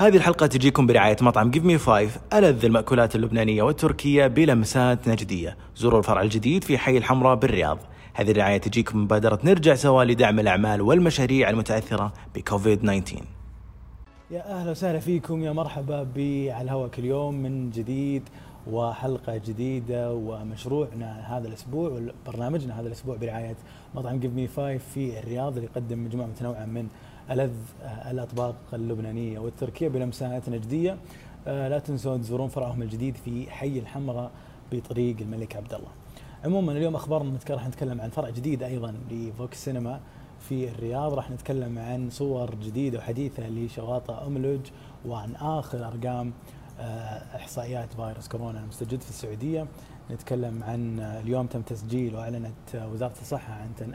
هذه الحلقة تجيكم برعاية مطعم Give Me Five ألذ المأكولات اللبنانية والتركية بلمسات نجدية. زوروا الفرع الجديد في حي الحمراء بالرياض. هذه الرعاية تجيكم مبادرة نرجع سوا لدعم الأعمال والمشاريع المتأثرة بكوفيد 19 يا أهلا وسهلا فيكم يا مرحبا بي على الهواء كل يوم من جديد وحلقة جديدة ومشروعنا هذا الأسبوع وبرنامجنا هذا الأسبوع برعاية مطعم Give Me Five في الرياض اللي يقدم مجموعة متنوعة من ألذ آه، الأطباق اللبنانية والتركية بلمسات نجدية. آه، لا تنسون تزورون فرعهم الجديد في حي الحمراء بطريق الملك عبد الله. عموما اليوم أخبارنا راح نتكلم عن فرع جديد أيضا لفوكس سينما في الرياض. راح نتكلم عن صور جديدة وحديثة لشواطئ أملج وعن آخر أرقام آه، إحصائيات فيروس كورونا المستجد في السعودية. نتكلم عن آه، اليوم تم تسجيل وأعلنت وزارة الصحة عن تن-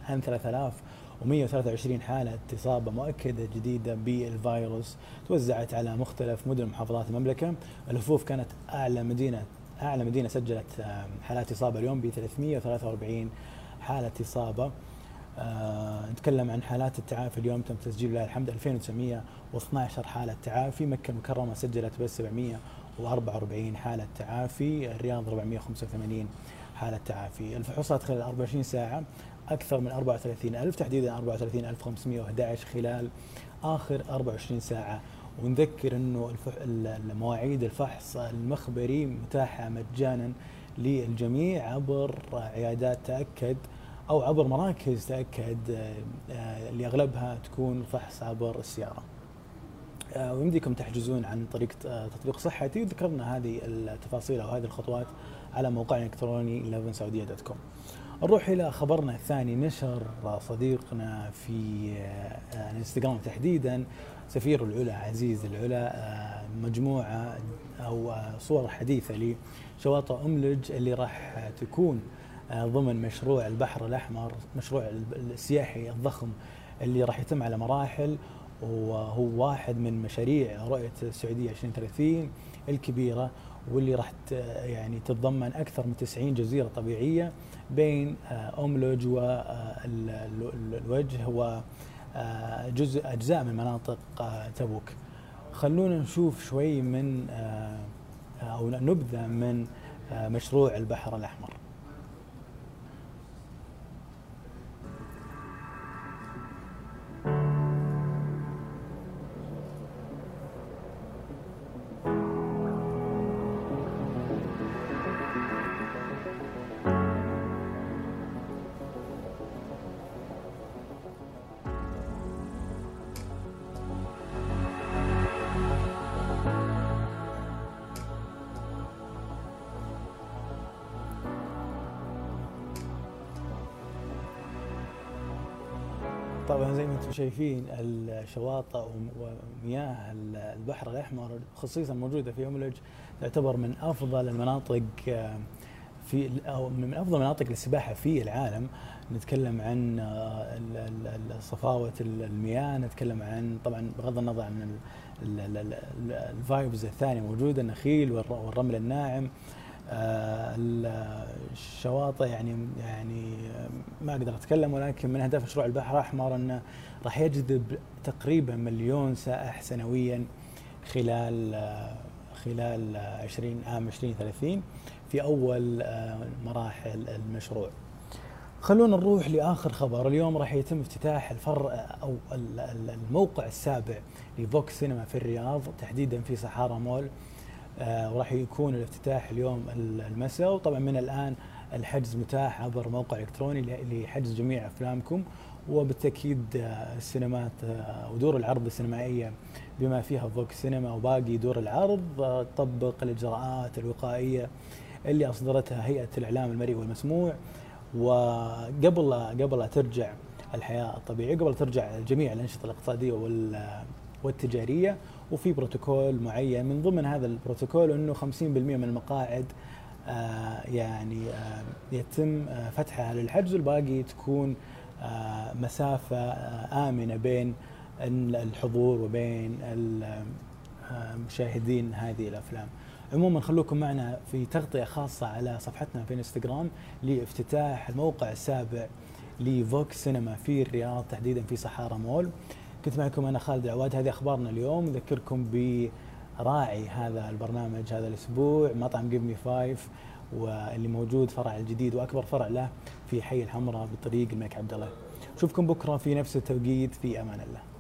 عن 3123 حالة اصابه مؤكدة جديدة بالفيروس توزعت على مختلف مدن ومحافظات المملكة. الهفوف كانت أعلى مدينة أعلى مدينة سجلت حالات إصابة اليوم ب 343 حالة إصابة. آه نتكلم عن حالات التعافي اليوم تم تسجيل لله الحمد 2912 حالة تعافي. مكة المكرمة سجلت بس 744 حالة تعافي الرياض 485 حالة تعافي الفحوصات خلال 24 ساعة أكثر من 34 ألف تحديدا 34511 خلال آخر 24 ساعة ونذكر أنه الفح... ال- مواعيد الفحص المخبري متاحة مجانا للجميع عبر عيادات تأكد أو عبر مراكز تأكد آه، اللي أغلبها تكون الفحص عبر السيارة. آه، ويمديكم تحجزون عن طريق آه، تطبيق صحتي وذكرنا هذه التفاصيل أو هذه الخطوات على موقعنا الالكتروني 11saudiya.com. نروح إلى خبرنا الثاني نشر صديقنا في آه، آه، الانستغرام تحديدا سفير العلا عزيز العلا مجموعة أو صور حديثة لشواطئ أملج اللي راح تكون ضمن مشروع البحر الأحمر مشروع السياحي الضخم اللي راح يتم على مراحل وهو واحد من مشاريع رؤية السعودية 2030 الكبيرة واللي راح يعني تتضمن أكثر من 90 جزيرة طبيعية بين آه، املج والوجه وجزء أجزاء من مناطق آه، تبوك. خلونا نشوف شوي من آه، أو نبذة من آه، مشروع البحر الأحمر. طبعا زي ما أنتم شايفين الشواطئ وم- ومياه ال- البحر الأحمر خصيصا موجودة في أملج تعتبر من أفضل المناطق آه، في أو من أفضل مناطق السباحة في العالم. نتكلم عن آه، صفاوة ال- المياه نتكلم عن طبعا بغض النظر عن ال- ال- ال- ال- الفايبز الثانية موجودة النخيل والر- والرمل الناعم. ال- الشواطئ يعني يعني آه، ما أقدر أتكلم ولكن من اهداف مشروع البحر الأحمر انه راح يجذب تقريبا مليون سائح سنويا خلال آه، خلال آه، 20 عام 2030 في أول آه، مراحل المشروع. خلونا نروح لآخر خبر اليوم راح يتم افتتاح الفرع أو ال- ال- الموقع السابع لفوكس سينما في الرياض تحديدا في صحارى مول آه، وراح يكون الافتتاح اليوم ال- المساء. وطبعا من الآن الحجز متاح عبر موقع إلكتروني لحجز جميع أفلامكم. وبالتأكيد آه، السينمات آه، ودور العرض السينمائية بما فيها فوكس سينما وباقي دور العرض آه، تطبق الإجراءات الوقائية اللي أصدرتها هيئة الإعلام المرئي والمسموع. وقبل قبل ترجع الحياة الطبيعية قبل ترجع جميع الأنشطة الاقتصادية وال والتجارية وفي بروتوكول معين. من ضمن هذا البروتوكول إنه 50% من المقاعد آه، يعني آه، يتم آه، فتحها للحجز. والباقي تكون مسافة آمنة بين ال- الحضور وبين مشاهدين هذه الأفلام. عموما خلوكم معنا في تغطية خاصة على صفحتنا في إنستغرام لافتتاح الموقع السابع ل VOX سينما في الرياض تحديدا في صحارى مول. كنت معكم أنا خالد العواد هذه أخبارنا اليوم نذكركم براعي هذا البرنامج هذا الأسبوع مطعم Give Me Five واللي موجود فرع الجديد وأكبر فرع له في حي الحمراء بطريق الملك عبد الله. نشوفكم بكرة في نفس التوقيت في أمان الله.